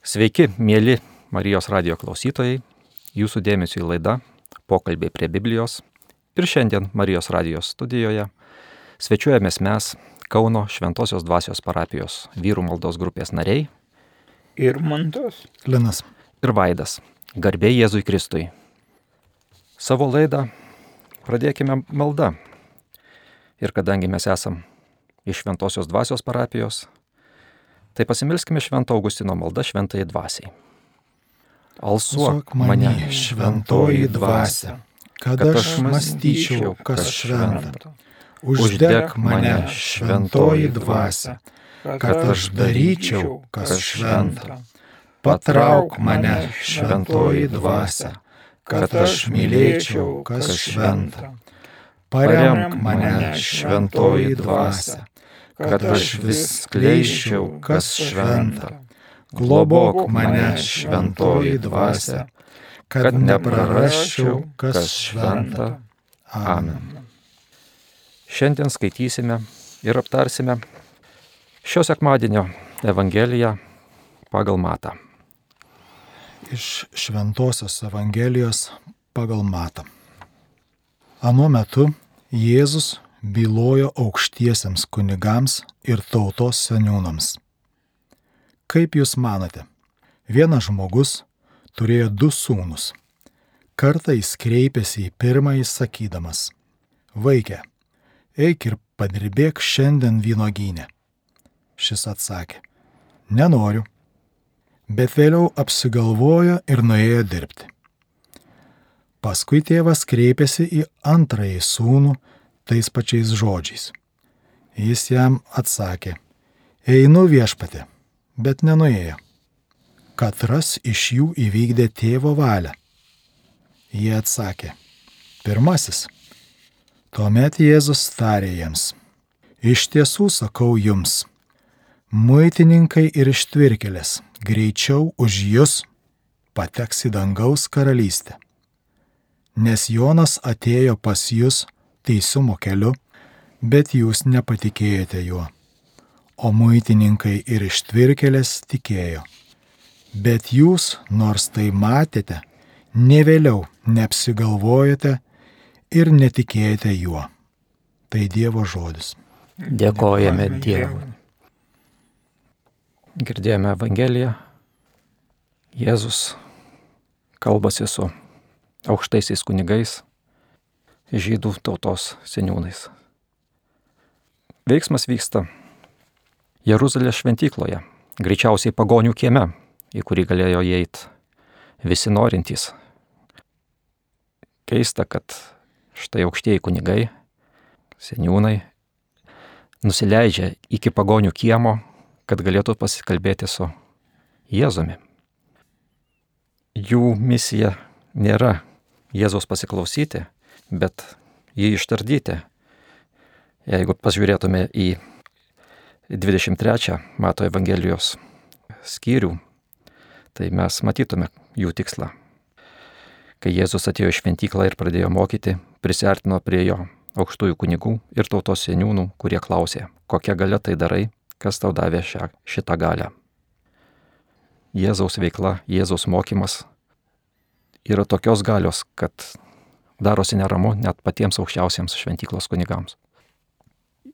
Sveiki, mėly Marijos radio klausytojai, jūsų dėmesio į laidą Pokalbiai prie Biblijos. Ir šiandien Marijos radijos studijoje svečiuojamės mes Kauno Šventojios dvasios parapijos vyrų maldos grupės nariai. Ir Mantos. Linas. Ir Vaidas. Garbė Jėzui Kristui. Savo laidą pradėkime maldą. Ir kadangi mes esam iš Šventojios dvasios parapijos, Tai pasimilskime Švento Augustino maldą šventai dvasiai. Alsuok mane šventoji dvasia, kad aš mąstyčiau, kas šventa. Uždek mane šventoji dvasia, kad aš daryčiau, kas šventa. Patrauk mane šventoji dvasia, kad aš mylėčiau, kas šventa. Paremk mane šventoji dvasia, kad aš vis kleiščiau, kas šventa. Globok mane šventoji dvasia, kad neprarasčiau, kas šventa. Amen. Šiandien skaitysime ir aptarsime šio sekmadienio Evangeliją pagal Matą. Iš Šventojios Evangelijos pagal Matą. Anuo metu Jėzus bylojo aukštiesiems kunigams ir tautos seniūnams. Kaip jūs manote, vienas žmogus turėjo du sūnus. Kartą jis kreipėsi į pirmąjį sakydamas, vaikė, eik ir padirbėk šiandien vynogynę. Šis atsakė, nenoriu, bet vėliau apsigalvojo ir nuėjo dirbti. Paskui tėvas kreipėsi į antrąjį sūnų tais pačiais žodžiais. Jis jam atsakė, einu viešpatė, bet nenuėjo. Katras iš jų įvykdė tėvo valią. Jie atsakė, pirmasis. Tuomet Jėzus tarė jiems, iš tiesų sakau jums, muitininkai ir ištvirkelės greičiau už jūs pateks į dangaus karalystę. Nes Jonas atėjo pas jūs teisumo keliu, bet jūs nepatikėjote juo. O muitininkai ir ištvirkelės tikėjo. Bet jūs, nors tai matėte, ne vėliau neapsigalvojate ir netikėjote juo. Tai Dievo žodis. Dėkojame Dievui. Girdėjome Evangeliją. Jėzus kalbasi su aukštaisiais kunigais žydų tautos seniūnais. Veiksmas vyksta Jeruzalės šventykloje, greičiausiai pagonių kieme, į kurį galėjo įeiti visi norintys. Keista, kad štai aukštieji kunigai, seniūnai, nusileidžia iki pagonių kiemo, kad galėtų pasikalbėti su Jėzumi. Jų misija nėra Jėzos pasiklausyti, bet jį ištardyti. Jeigu pažiūrėtume į 23 Mato Evangelijos skyrių, tai mes matytume jų tikslą. Kai Jėzus atėjo į šventyklą ir pradėjo mokyti, prisartino prie jo aukštųjų kunigų ir tautos seniūnų, kurie klausė, kokia galia tai darai, kas tau davė šią, šitą galę. Jėzaus veikla, Jėzaus mokymas yra tokios galios, kad darosi neramu net patiems aukščiausiems šventyklos kunigams.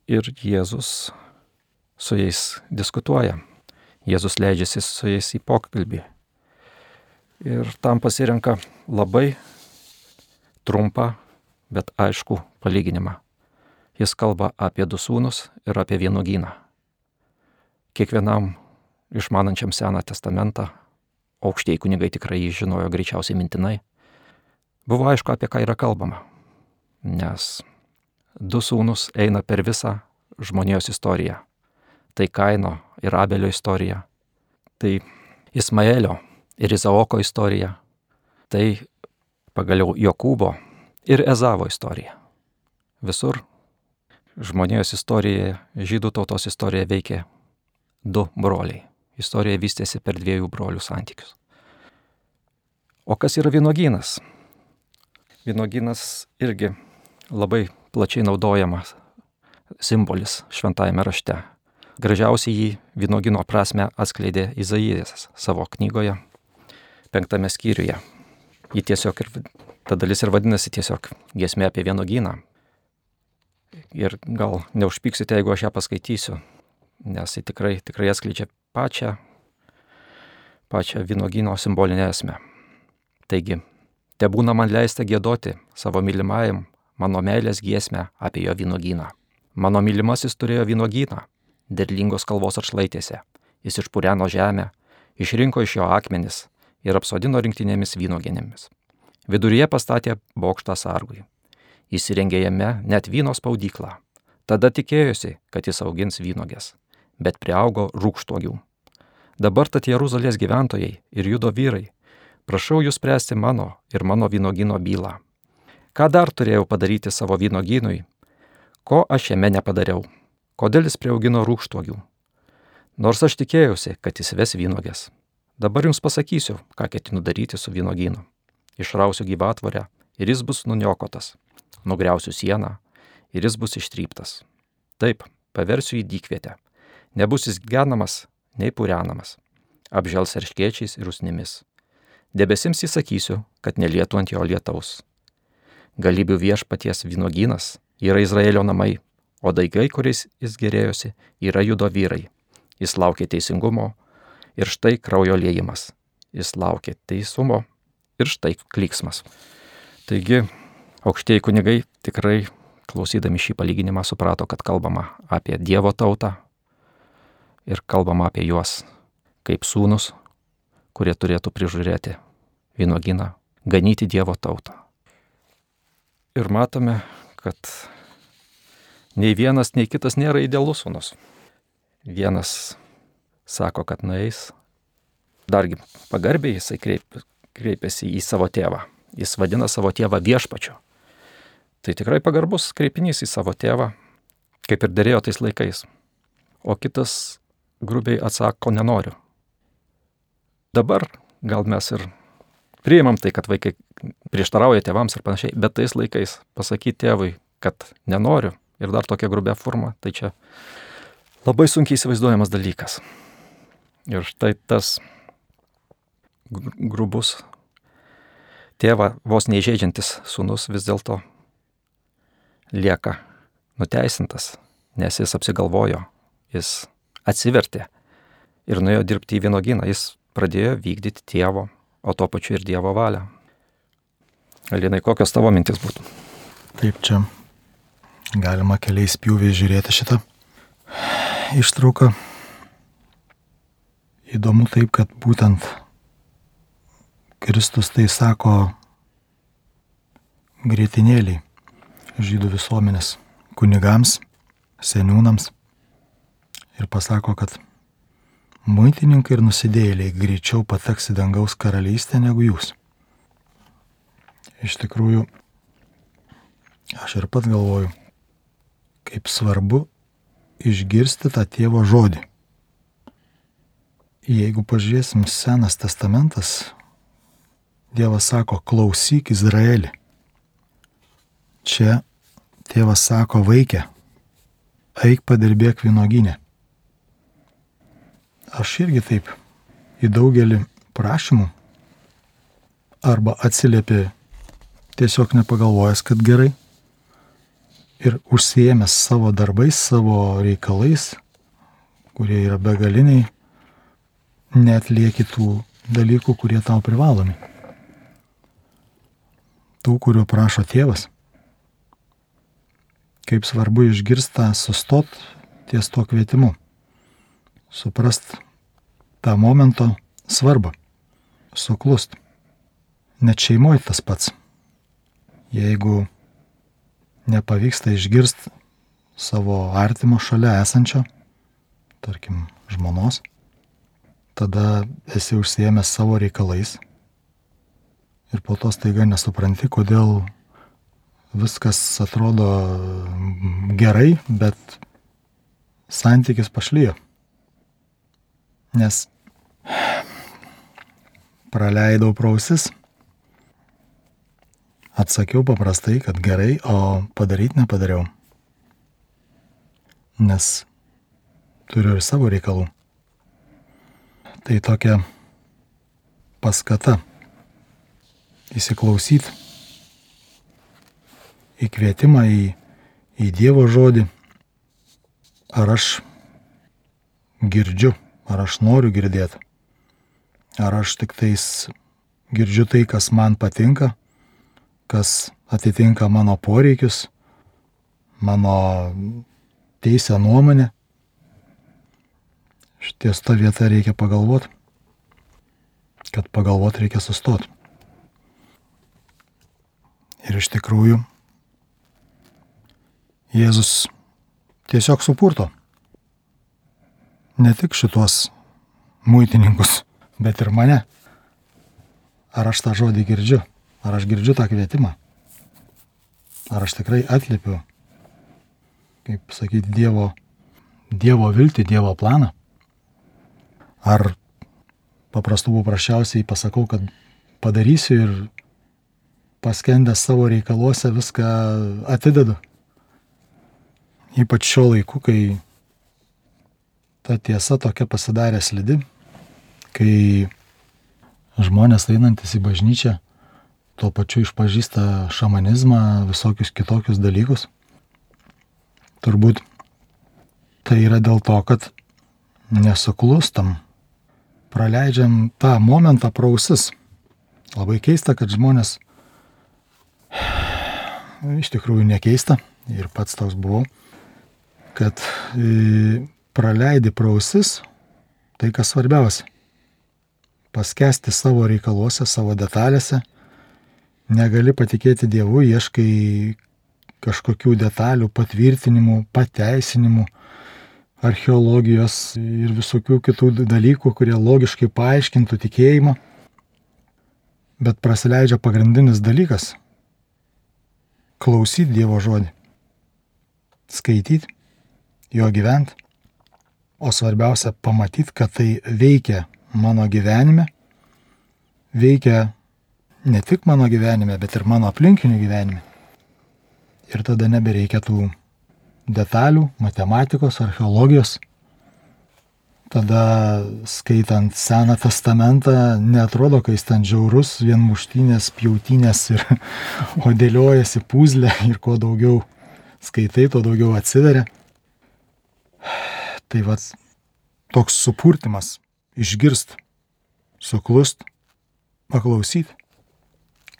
Ir Jėzus su jais diskutuoja. Jėzus leidžiasi su jais į pokalbį. Ir tam pasirenka labai trumpą, bet aišku palyginimą. Jis kalba apie du sūnus ir apie vienuogyną. Kiekvienam išmanančiam Seną testamentą, aukštieji kunigai tikrai jį žinojo greičiausiai mintinai, Buvo aišku, apie ką yra kalbama, nes du sūnus eina per visą žmonijos istoriją. Tai Kaino ir Abelio istorija, tai Ismaelio ir Izaoko istorija, tai pagaliau Jokūbo ir Ezavo istorija. Visur žmonijos istorijoje, žydų tautos istorijoje veikė du broliai. Istorija vystėsi per dviejų brolių santykius. O kas yra vynogynas? Vynoginas irgi labai plačiai naudojamas simbolis šventajame rašte. gražiausiai jį vynogino prasme atskleidė Izaijas savo knygoje, penktame skyriuje. Ji tiesiog ir, ta dalis ir vadinasi tiesiog giesmė apie vynogyną. Ir gal neužpyksite, jeigu aš ją paskaitysiu, nes ji tikrai, tikrai atskleidžia pačią, pačią vynogyno simbolinę esmę. Taigi, te būna man leista gėdoti savo mylimajam mano meilės giesmę apie jo vynogyną. Mano mylimasis turėjo vynogyną, derlingos kalvos atšlaitėse. Jis išpūreno žemę, išrinko iš jo akmenis ir apsodino rinktinėmis vynogenėmis. Viduryje pastatė bokštą sargui. Įsirengė jame net vyno spaudyklą. Tada tikėjosi, kad jis augins vynogės, bet priaugo rūkštogių. Dabar tad Jeruzalės gyventojai ir judo vyrai, prašau jūs spręsti mano ir mano vynogino bylą. Ką dar turėjau padaryti savo vynogynui? Ko aš jame nepadariau? Kodėl jis prieaugino rūkštogių? Nors aš tikėjausi, kad jis ves vynogės. Dabar jums pasakysiu, ką ketinu daryti su vynogynu. Išrausiu gyvatvorę ir jis bus nuniokotas. Nugriausiu sieną ir jis bus ištryptas. Taip, paversiu į dykvietę. Nebus jis genamas, nei purenamas. Apžels erškiečiais ir usnimis. Debesims įsakysiu, kad nelietų ant jo lietaus. Galybių viešpaties vynogynas yra Izraelio namai, o daigai, kuriais jis gerėjosi, yra judo vyrai. Jis laukia teisingumo ir štai kraujo liejimas. Jis laukia teisumo ir štai klyksmas. Taigi, aukštieji kunigai tikrai klausydami šį palyginimą suprato, kad kalbama apie Dievo tautą ir kalbama apie juos kaip sūnus, kurie turėtų prižiūrėti vynoginą, ganyti Dievo tautą. Ir matome, kad nei vienas, nei kitas nėra idealus sūnus. Vienas sako, kad nueis, dargi pagarbiai jisai kreip, kreipiasi į savo tėvą. Jis vadina savo tėvą viešpačiu. Tai tikrai pagarbus kreipinys į savo tėvą, kaip ir dėrėjo tais laikais. O kitas grubiai atsako, nenoriu. Dabar gal mes ir priimam tai, kad vaikai prieštarauja tėvams ir panašiai, bet tais laikais pasakyti tėvui, kad nenoriu ir dar tokia grubia forma, tai čia labai sunkiai įsivaizduojamas dalykas. Ir štai tas grubus tėvą vos neįžeidžiantis sūnus vis dėlto lieka nuteisintas, nes jis apsigalvojo, jis atsivertė ir nuėjo dirbti į vynogyną, jis pradėjo vykdyti tėvo, o tuo pačiu ir Dievo valią. Alinai, kokios tavo mintis būtų? Taip čia galima keliais pjūviais žiūrėti šitą ištrauką. Įdomu taip, kad būtent Kristus tai sako greitinėliai žydų visuomenės kunigams, seniūnams ir pasako, kad muitininkai ir nusidėjėliai greičiau pateks į dangaus karalystę negu jūs. Iš tikrųjų, aš ir pat galvoju, kaip svarbu išgirsti tą tėvo žodį. Jeigu pažiūrėsim Senas testamentas, Dievas sako, klausyk Izraelį. Čia tėvas sako, vaikė, eik padirbėk vynoginę. Aš irgi taip į daugelį prašymų arba atsiliepi tiesiog nepagalvojęs, kad gerai ir užsiemęs savo darbais, savo reikalais, kurie yra begaliniai, net lieki tų dalykų, kurie tau privalomi. Tų, kuriuo prašo tėvas. Kaip svarbu išgirsta sustot ties to kvietimu. Suprast tą momento svarbą. Suklust. Net šeimoje tas pats. Jeigu nepavyksta išgirsti savo artimo šalia esančio, tarkim, žmonos, tada esi užsiemęs savo reikalais ir po to staiga nesupranti, kodėl viskas atrodo gerai, bet santykis pašlyjo. Nes praleidau prausis, Atsakiau paprastai, kad gerai, o padaryti nepadariau. Nes turiu ir savo reikalų. Tai tokia paskata įsiklausyti į kvietimą, į, į Dievo žodį. Ar aš girdžiu, ar aš noriu girdėti. Ar aš tik tais girdžiu tai, kas man patinka, kas atitinka mano poreikius, mano teisę nuomonę. Šties tą vietą reikia pagalvoti, kad pagalvoti reikia sustoti. Ir iš tikrųjų Jėzus tiesiog supurto ne tik šitos muitininkus, bet ir mane. Ar aš tą žodį girdžiu? Ar aš girdžiu tą kvietimą? Ar aš tikrai atliepiu, kaip sakyti, Dievo, dievo viltį, Dievo planą? Ar paprastų paprasčiausiai pasakau, kad padarysiu ir paskendęs savo reikaluose viską atidedu? Ypač šio laiku, kai ta tiesa tokia pasidarė slidi, kai žmonės einantis į bažnyčią tuo pačiu išpažįsta šamanizmą, visokius kitokius dalykus. Turbūt tai yra dėl to, kad nesuklustam, praleidžiam tą momentą prausis. Labai keista, kad žmonės iš tikrųjų nekeista ir pats toks buvau, kad e, praleidi prausis tai, kas svarbiausia. Paskesti savo reikaluose, savo detalėse negali patikėti Dievu, ieškai kažkokių detalių, patvirtinimų, pateisinimų, archeologijos ir visokių kitų dalykų, kurie logiškai paaiškintų tikėjimą. Bet praleidžia pagrindinis dalykas - klausyti Dievo žodį, skaityti, jo gyventi, o svarbiausia pamatyti, kad tai veikia mano gyvenime, veikia ne tik mano gyvenime, bet ir mano aplinkinių gyvenime. Ir tada nebereikia tų detalių, matematikos, archeologijos. Tada skaitant Seną testamentą, netrodo, kai jis ten žiaurus, vien muštynės, pjautinės ir o dėliojasi puzlę ir kuo daugiau skaitai, tuo daugiau atsiveria. Tai vad toks supurtimas, išgirst, suklust, paklausyt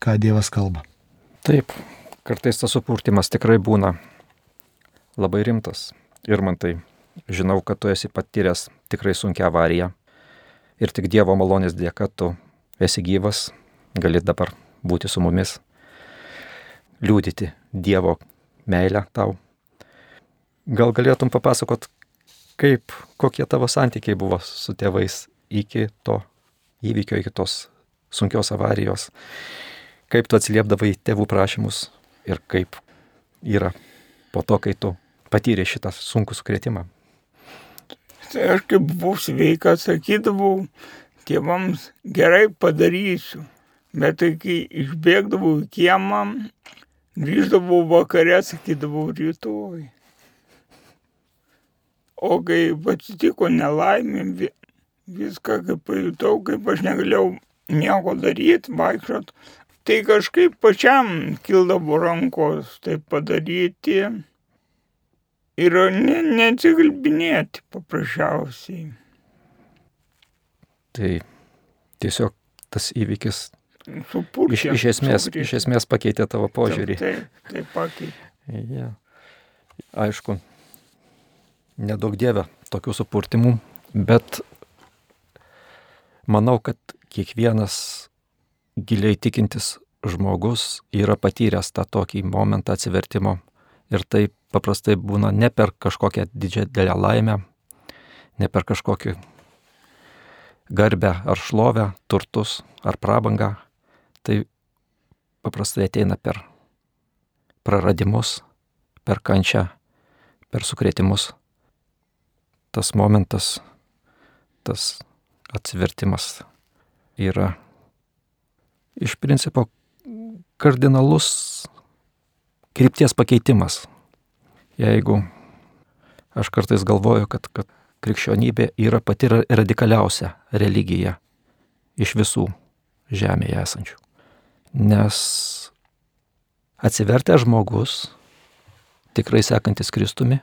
ką Dievas kalba. Taip, kartais tas supurtimas tikrai būna labai rimtas. Ir man tai, žinau, kad tu esi patyręs tikrai sunkia avarija. Ir tik Dievo malonės dėka tu esi gyvas, gali dabar būti su mumis, liūdyti Dievo meilę tau. Gal galėtum papasakot, kaip, kokie tavo santykiai buvo su tėvais iki to įvykio, iki tos sunkios avarijos kaip tu atsiliepdavai tėvų prašymus ir kaip yra po to, kai tu patyrė šitą sunkų sukretimą. Tai aš kaip buvau sveikas, sakydavau tėvams, gerai padarysiu. Bet kai išbėgdavau į kiemą, grįždavau vakare, sakydavau rytoj. O kai atsitiko nelaimė, viską kaip pajutau, kaip aš negalėjau nieko daryti, vaikščiot, tai kažkaip pačiam kildavo rankos tai padaryti ir ne, neatsigalbinėti paprasčiausiai. Tai tiesiog tas įvykis Supurkė, iš, iš, esmės, sugrįžti. iš esmės pakeitė tavo požiūrį. Taip, taip, taip pakeitė. Ja. Aišku, nedaug dievę tokių supurtimų, bet manau, kad kiekvienas giliai tikintis žmogus yra patyręs tą tokį momentą atsivertimo. Ir tai paprastai būna ne per kažkokią didžiąją laimę, ne per kažkokį garbę ar šlovę, turtus ar prabangą. Tai paprastai ateina per praradimus, per kančią, per sukretimus. Tas momentas, tas atsivertimas yra iš principo kardinalus krypties pakeitimas. Jeigu aš kartais galvoju, kad, kad krikščionybė yra pati ra- radikaliausia religija iš visų žemėje esančių. Nes atsivertęs žmogus, tikrai sekantis Kristumi,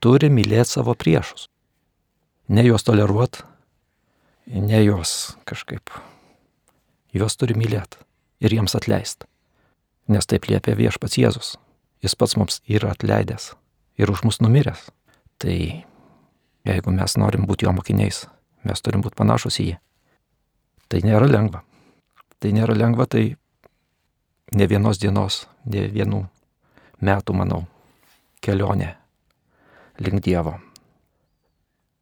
turi mylėti savo priešus. Ne juos toleruot, ne juos kažkaip. Juos turi mylėti ir jiems atleisti. Nes taip liepia viešpats Jėzus. Jis pats mums yra atleidęs ir už mus numiręs. Tai jeigu mes norim būti jo mokiniais, mes turim būti panašus į jį. Tai nėra lengva. Tai nėra lengva, tai ne vienos dienos, ne vienų metų, manau, kelionė link Dievo.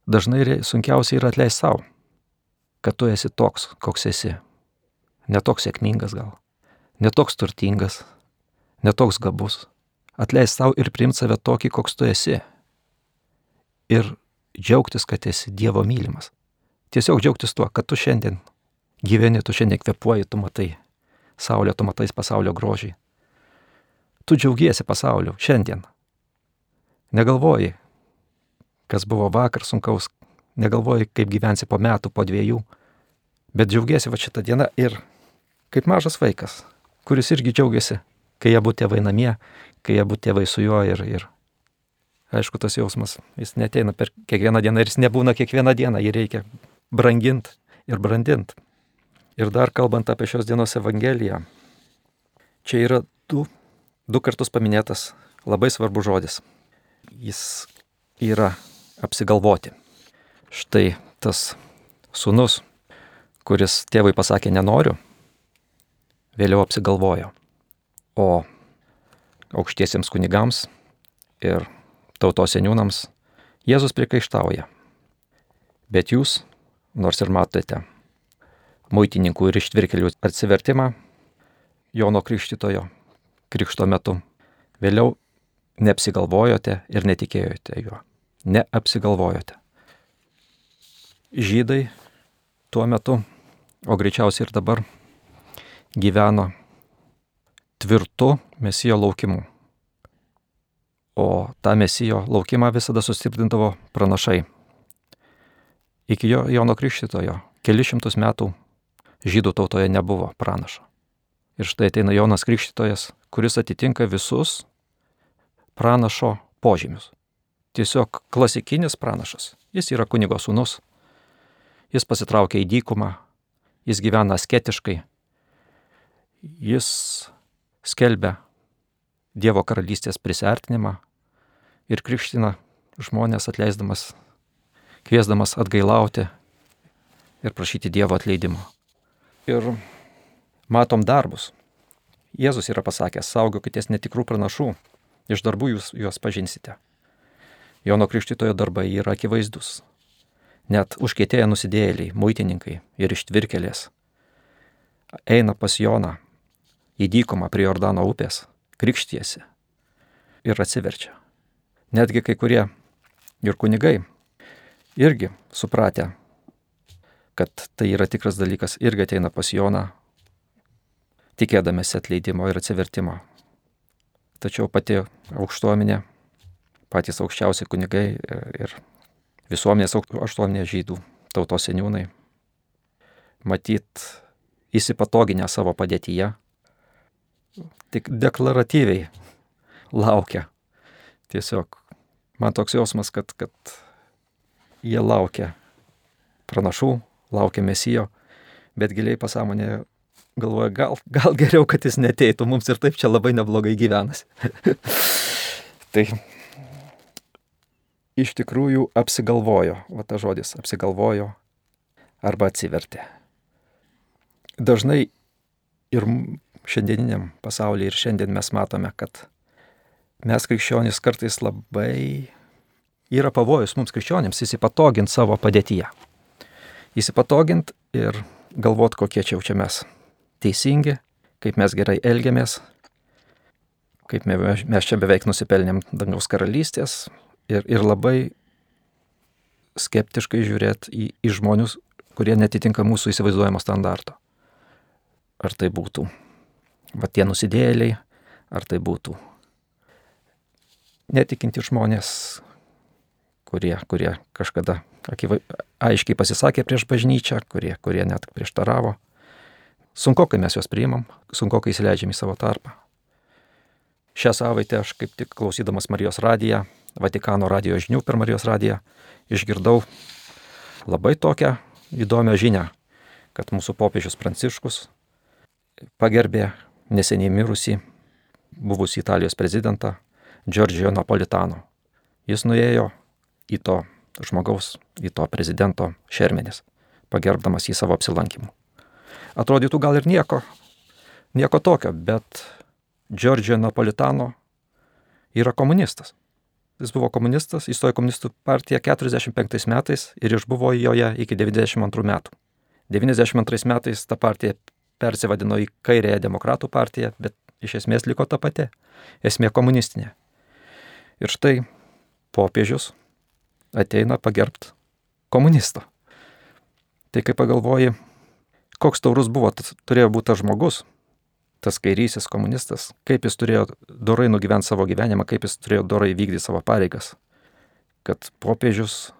Dažnai sunkiausia yra atleisti savo, kad tu esi toks, koks esi. Netoks sėkmingas gal, netoks turtingas, netoks gabus. Atleisti savo ir priimti save tokį, koks tu esi. Ir džiaugtis, kad esi Dievo mylimas. Tiesiog džiaugtis tuo, kad tu šiandien gyveni, tu šiandien kvepuoji, tu matai Saulė, tu matai pasaulio grožį. Tu džiaugiesi pasauliu šiandien. Negalvoji, kas buvo vakar sunkaus, negalvoji, kaip gyvensi po metų, po dviejų, bet džiaugiesi va šitą dieną ir kaip mažas vaikas, kuris irgi džiaugiasi, kai jie būtų tėvai namie, kai jie būtų tėvai su juo ir, ir aišku, tas jausmas, jis neteina per kiekvieną dieną ir jis nebūna kiekvieną dieną, jį reikia branginti ir brandinti. Ir dar kalbant apie šios dienos Evangeliją, čia yra du, du kartus paminėtas labai svarbus žodis. Jis yra apsigalvoti. Štai tas sunus, kuris tėvui pasakė nenoriu, vėliau apsigalvojo. O aukštiesiems kunigams ir tautos seniūnams Jėzus prikaištauja. Bet jūs, nors ir matote muitininkų ir ištvirkelių atsivertimą Jono Krikštitojo krikšto metu, vėliau neapsigalvojote ir netikėjote juo. Neapsigalvojote. Žydai tuo metu, o greičiausiai ir dabar, gyveno tvirtu mesijo laukimu. O tą mesijo laukimą visada sustiprindavo pranašai. Iki jo Jono Krikštitojo keli šimtus metų žydų tautoje nebuvo pranašo. Ir štai ateina Jonas Krikštytojas, kuris atitinka visus pranašo požymius. Tiesiog klasikinis pranašas. Jis yra kunigo sūnus. Jis pasitraukia į dykumą. Jis gyvena asketiškai. Jis skelbia Dievo karalystės prisertinimą ir krikština žmonės atleisdamas, kviesdamas atgailauti ir prašyti Dievo atleidimo. Ir matom darbus. Jėzus yra pasakęs, saugokitės netikrų pranašų, iš darbų jūs juos pažinsite. Jono Krikštitojo darbai yra akivaizdus. Net užkėtėję nusidėjėliai, muitininkai ir ištvirkelės eina pas Joną į dykumą prie Jordano upės, krikštiesi ir atsiverčia. Netgi kai kurie ir kunigai irgi supratę, kad tai yra tikras dalykas, irgi ateina pas Joną, tikėdamėsi atleidimo ir atsivertimo. Tačiau pati aukštuomenė, patys aukščiausi kunigai ir visuomenės aukštuomenė žydų tautos seniūnai, matyt, įsipatoginę savo padėtyje, tik deklaratyviai laukia. Tiesiog man toks jausmas, kad, kad jie laukia pranašų, laukia mesijo, bet giliai pasąmonėje galvoja, gal, gal geriau, kad jis neteitų, mums ir taip čia labai neblogai gyvenas. tai iš tikrųjų apsigalvojo, va ta žodis, apsigalvojo arba atsivertė. Dažnai ir šiandieniniam pasaulyje ir šiandien mes matome, kad mes krikščionys kartais labai yra pavojus mums krikščionėms įsipatoginti savo padėtyje. Įsipatoginti ir galvot, kokie čia jau čia mes teisingi, kaip mes gerai elgiamės, kaip mes čia beveik nusipelnėm dangaus karalystės ir, ir labai skeptiškai žiūrėti į, į žmonius, kurie netitinka mūsų įsivaizduojamo standarto. Ar tai būtų va tie nusidėliai, ar tai būtų netikinti žmonės, kurie, kurie kažkada akivai, aiškiai pasisakė prieš bažnyčią, kurie, kurie net prieštaravo. Sunku, kai mes juos priimam, sunku, kai įsileidžiam į savo tarpą. Šią savaitę aš kaip tik klausydamas Marijos radiją, Vatikano radijo žinių per Marijos radiją, išgirdau labai tokią įdomią žinią, kad mūsų popiežius Pranciškus pagerbė neseniai mirusį buvusį Italijos prezidentą Giorgio Napolitano. Jis nuėjo į to žmogaus, į to prezidento šermenis, pagerbdamas jį savo apsilankimu. Atrodytų gal ir nieko, nieko tokio, bet Giorgio Napolitano yra komunistas. Jis buvo komunistas, įstojo komunistų partiją 45 metais ir išbuvo joje iki 92 metų. 92 metais ta partija persivadino į kairėją demokratų partiją, bet iš esmės liko ta pati. Esmė komunistinė. Ir štai popiežius ateina pagerbt komunisto. Tai kai pagalvoji, koks taurus buvo, turėjo būti tas žmogus, tas kairysis komunistas, kaip jis turėjo dorai nugyventi savo gyvenimą, kaip jis turėjo dorai vykdyti savo pareigas, kad popiežius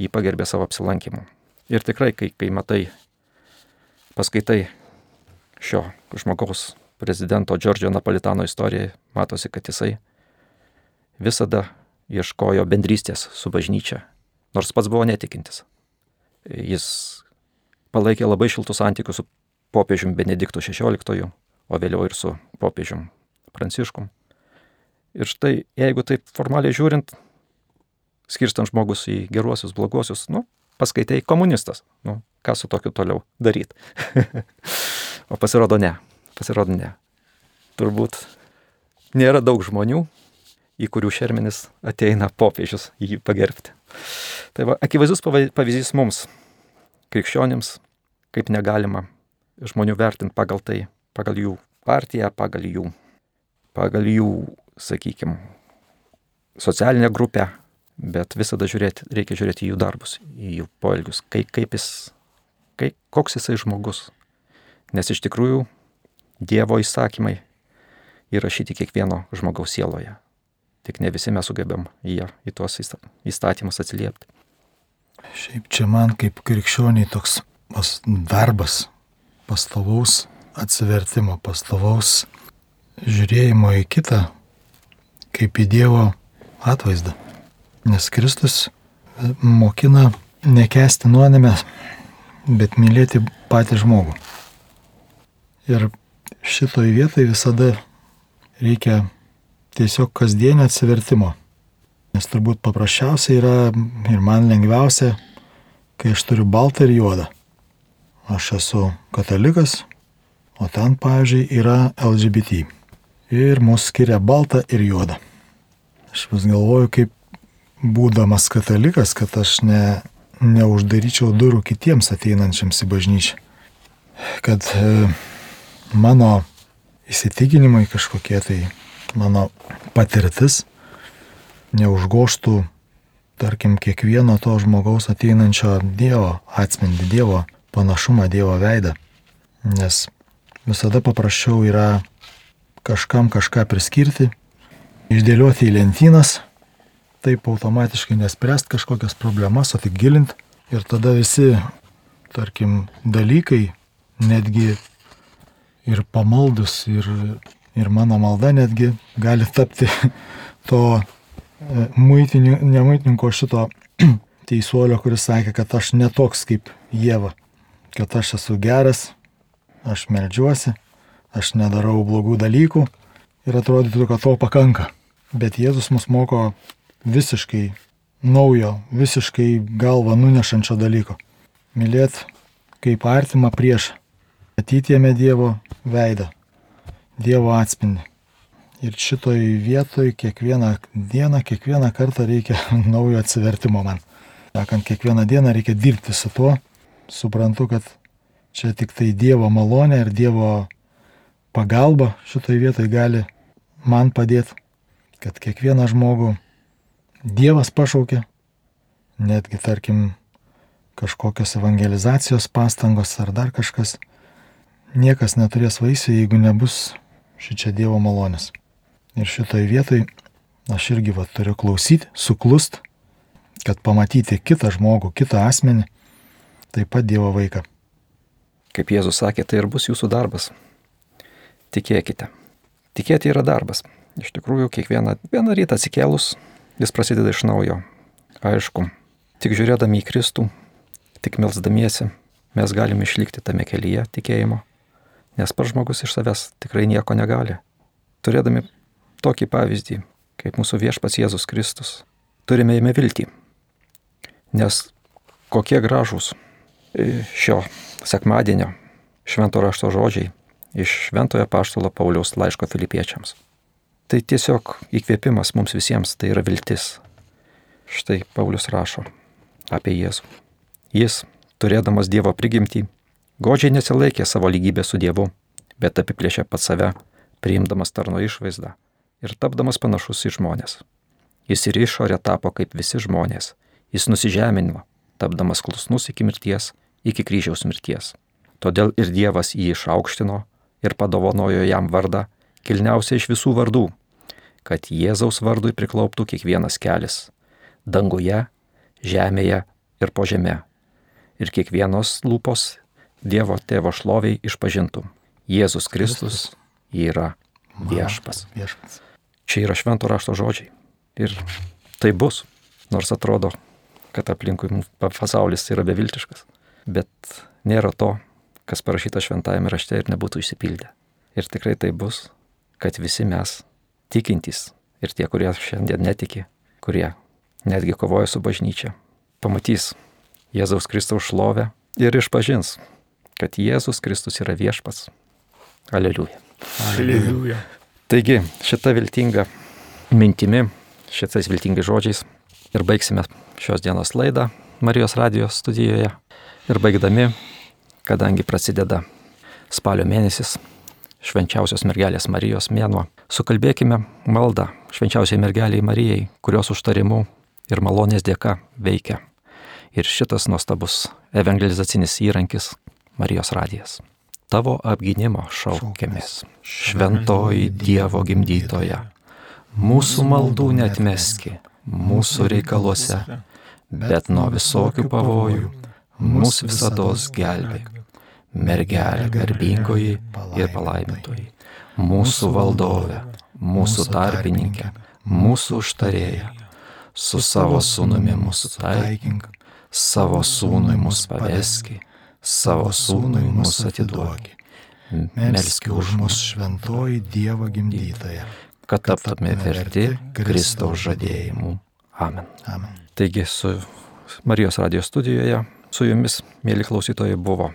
jį pagerbė savo apsilankimu. Ir tikrai, kai, kai matai, paskaitai šio žmogaus prezidento Džordžio Napolitano istoriją, matosi, kad jisai visada ieškojo bendrystės su bažnyčia, nors pats buvo netikintis. Jis palaikė labai šiltus santykius su popiežium Benediktu XVI, o vėliau ir su popiežium Pranciškum. Ir štai, jeigu taip formaliai žiūrint, skirstant žmogus į geruosius, bloguosius, nu, paskaitai komunistas. Nu, ką su tokiu toliau daryti? o pasirodo ne. Pasirodo ne. Turbūt nėra daug žmonių, į kurių šermenis ateina popiežius jį pagerbti. Tai va, akivaizdus pavyzdys mums, krikščionims, kaip negalima žmonių vertinti pagal tai, pagal jų partiją, pagal jų, pagal jų, sakykime, socialinę grupę, bet visada žiūrėti, reikia žiūrėti jų darbus, jų poelgius, kaip, kaip jis, kaip, koks jisai žmogus. Nes iš tikrųjų Dievo įsakymai įrašyti kiekvieno žmogaus sieloje. Tik ne visi mes sugebėm į, į tuos įstatymus atsiliepti. Šiaip čia man kaip krikščioniai toks darbas pastovaus atsivertimo, pastovaus žiūrėjimo į kitą kaip į Dievo atvaizdą. Nes Kristus mokina nekesti nuodėmės, bet mylėti patį žmogų. Ir šitoj vietoj visada reikia tiesiog kasdienio atsivertimo. Nes turbūt paprasčiausia yra ir man lengviausia, kai aš turiu baltą ir juodą. Aš esu katalikas, o ten, pavyzdžiui, yra LGBT. Ir mus skiria baltą ir juodą. Aš vis galvoju, kaip būdamas katalikas, kad aš ne, neuždaryčiau durų kitiems ateinančiams į bažnyčią. Kad e, mano įsitikinimai kažkokie tai, mano patirtis neužgoštų, tarkim, kiekvieno to žmogaus ateinančio Dievo atspindį, Dievo panašumą, Dievo veidą. Nes visada paprasčiau yra kažkam kažką priskirti, išdėlioti į lentynas, taip automatiškai nespręst kažkokias problemas, o tik gilint. Ir tada visi, tarkim, dalykai, netgi ir pamaldus, ir, ir mano malda netgi gali tapti to e, nemuitininko šito teisuolio, kuris sakė, kad aš netoks kaip Jėva, kad aš esu geras, aš melžiuosi, aš nedarau blogų dalykų ir atrodytų, kad to pakanka. Bet Jėzus mus moko visiškai naujo, visiškai galvą nunešančio dalyko. Mylėt kaip artimą priešą. Matyti jame Dievo veidą, Dievo atspindį. Ir šitoj vietoj kiekvieną dieną, kiekvieną kartą reikia naujo atsivertimo man. Sakant, kiekvieną dieną reikia dirbti su tuo. Suprantu, kad Čia tik tai Dievo malonė ir Dievo pagalba šitoj vietoj gali man padėti, kad kiekvieną žmogų Dievas pašaukė, netgi tarkim kažkokios evangelizacijos pastangos ar dar kažkas, niekas neturės vaisių, jeigu nebus šičia Dievo malonės. Ir šitoj vietoj aš irgi va turiu klausyti, suklust, kad pamatyti kitą žmogų, kitą asmenį, taip pat Dievo vaiką. Kaip Jėzus sakė, tai ir bus jūsų darbas. Tikėkite. Tikėti yra darbas. Iš tikrųjų, kiekvieną vieną rytą atsikėlus, jis prasideda iš naujo. Aišku, tik žiūrėdami į Kristų, tik melsdamiesi, mes galime išlikti tame kelyje tikėjimo, nes pats žmogus iš savęs tikrai nieko negali. Turėdami tokį pavyzdį, kaip mūsų viešpats Jėzus Kristus, turime jame viltį. Nes kokie gražūs šio sekmadienio švento rašto žodžiai iš šventojo paštalo Pauliaus laiško filipiečiams. Tai tiesiog įkvėpimas mums visiems, tai yra viltis. Štai Paulius rašo apie Jėzų. Jis, turėdamas Dievo prigimtį, godžiai nesilaikė savo lygybę su Dievu, bet apiplėšė pat save, priimdamas tarno išvaizdą ir tapdamas panašus į žmonės. Jis ir išorė tapo kaip visi žmonės. Jis nusižemino, tapdamas klusnus iki mirties, iki kryžiaus mirties. Todėl ir Dievas jį išaukštino ir padovanojo jam vardą, kilniausia iš visų vardų, kad Jėzaus vardui priklauptų kiekvienas kelias - danguje, žemėje ir po žemė. Ir kiekvienos lūpos Dievo tėvo šloviai išpažintų. Jėzus Kristus yra viešpas. Viešpas. Čia yra švento rašto žodžiai. Ir tai bus, nors atrodo, kad aplinkui pasaulis yra beviltiškas. Bet nėra to, kas parašyta šventajame rašte ir nebūtų išsipildę. Ir tikrai tai bus, kad visi mes, tikintys ir tie, kurie šiandien netiki, kurie netgi kovoja su bažnyčia, pamatys Jėzaus Kristaus šlovę ir išpažins, kad Jėzus Kristus yra viešpats. Aleliuja. Aleliuja. Taigi, šita viltinga mintimi, šitais viltingais žodžiais ir baigsime šios dienos laidą Marijos radijos studijoje. Ir baigdami, kadangi prasideda spalio mėnesis, švenčiausios mergelės Marijos mėnuo, sukalbėkime maldą švenčiausiai mergeliai Marijai, kurios užtarimu ir malonės dėka veikia. Ir šitas nuostabus evangelizacinis įrankis Marijos radijas. Tavo apginimo šaukėmės, šventoji Dievo gimdytoja. Mūsų maldų netmeski, mūsų reikaluose, bet nuo visokių pavojų mūsų visada gelbėk. Mergelė garbingoji ir palaimintoji, mūsų valdovė, mūsų tarpininkė, mūsų užtarėja, su savo sūnumi mūsų taikink, savo sūnui mūsų paveski, savo sūnui mūsų atiduoki. Melski už mus šventoji Dievo gimdytoja, kad taptume verti Kristaus žadėjimų. Amen. Amen. Taigi su Marijos radijos studijoje su jumis, mėly klausytojai, buvo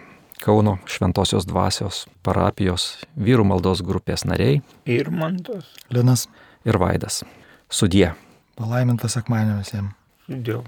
Kauno Šventojios dvasios parapijos vyrų maldos grupės nariai Ir mantas. Linas, ir Vaidas. Sudie. palaimintas sekmanio visiems. Dėl.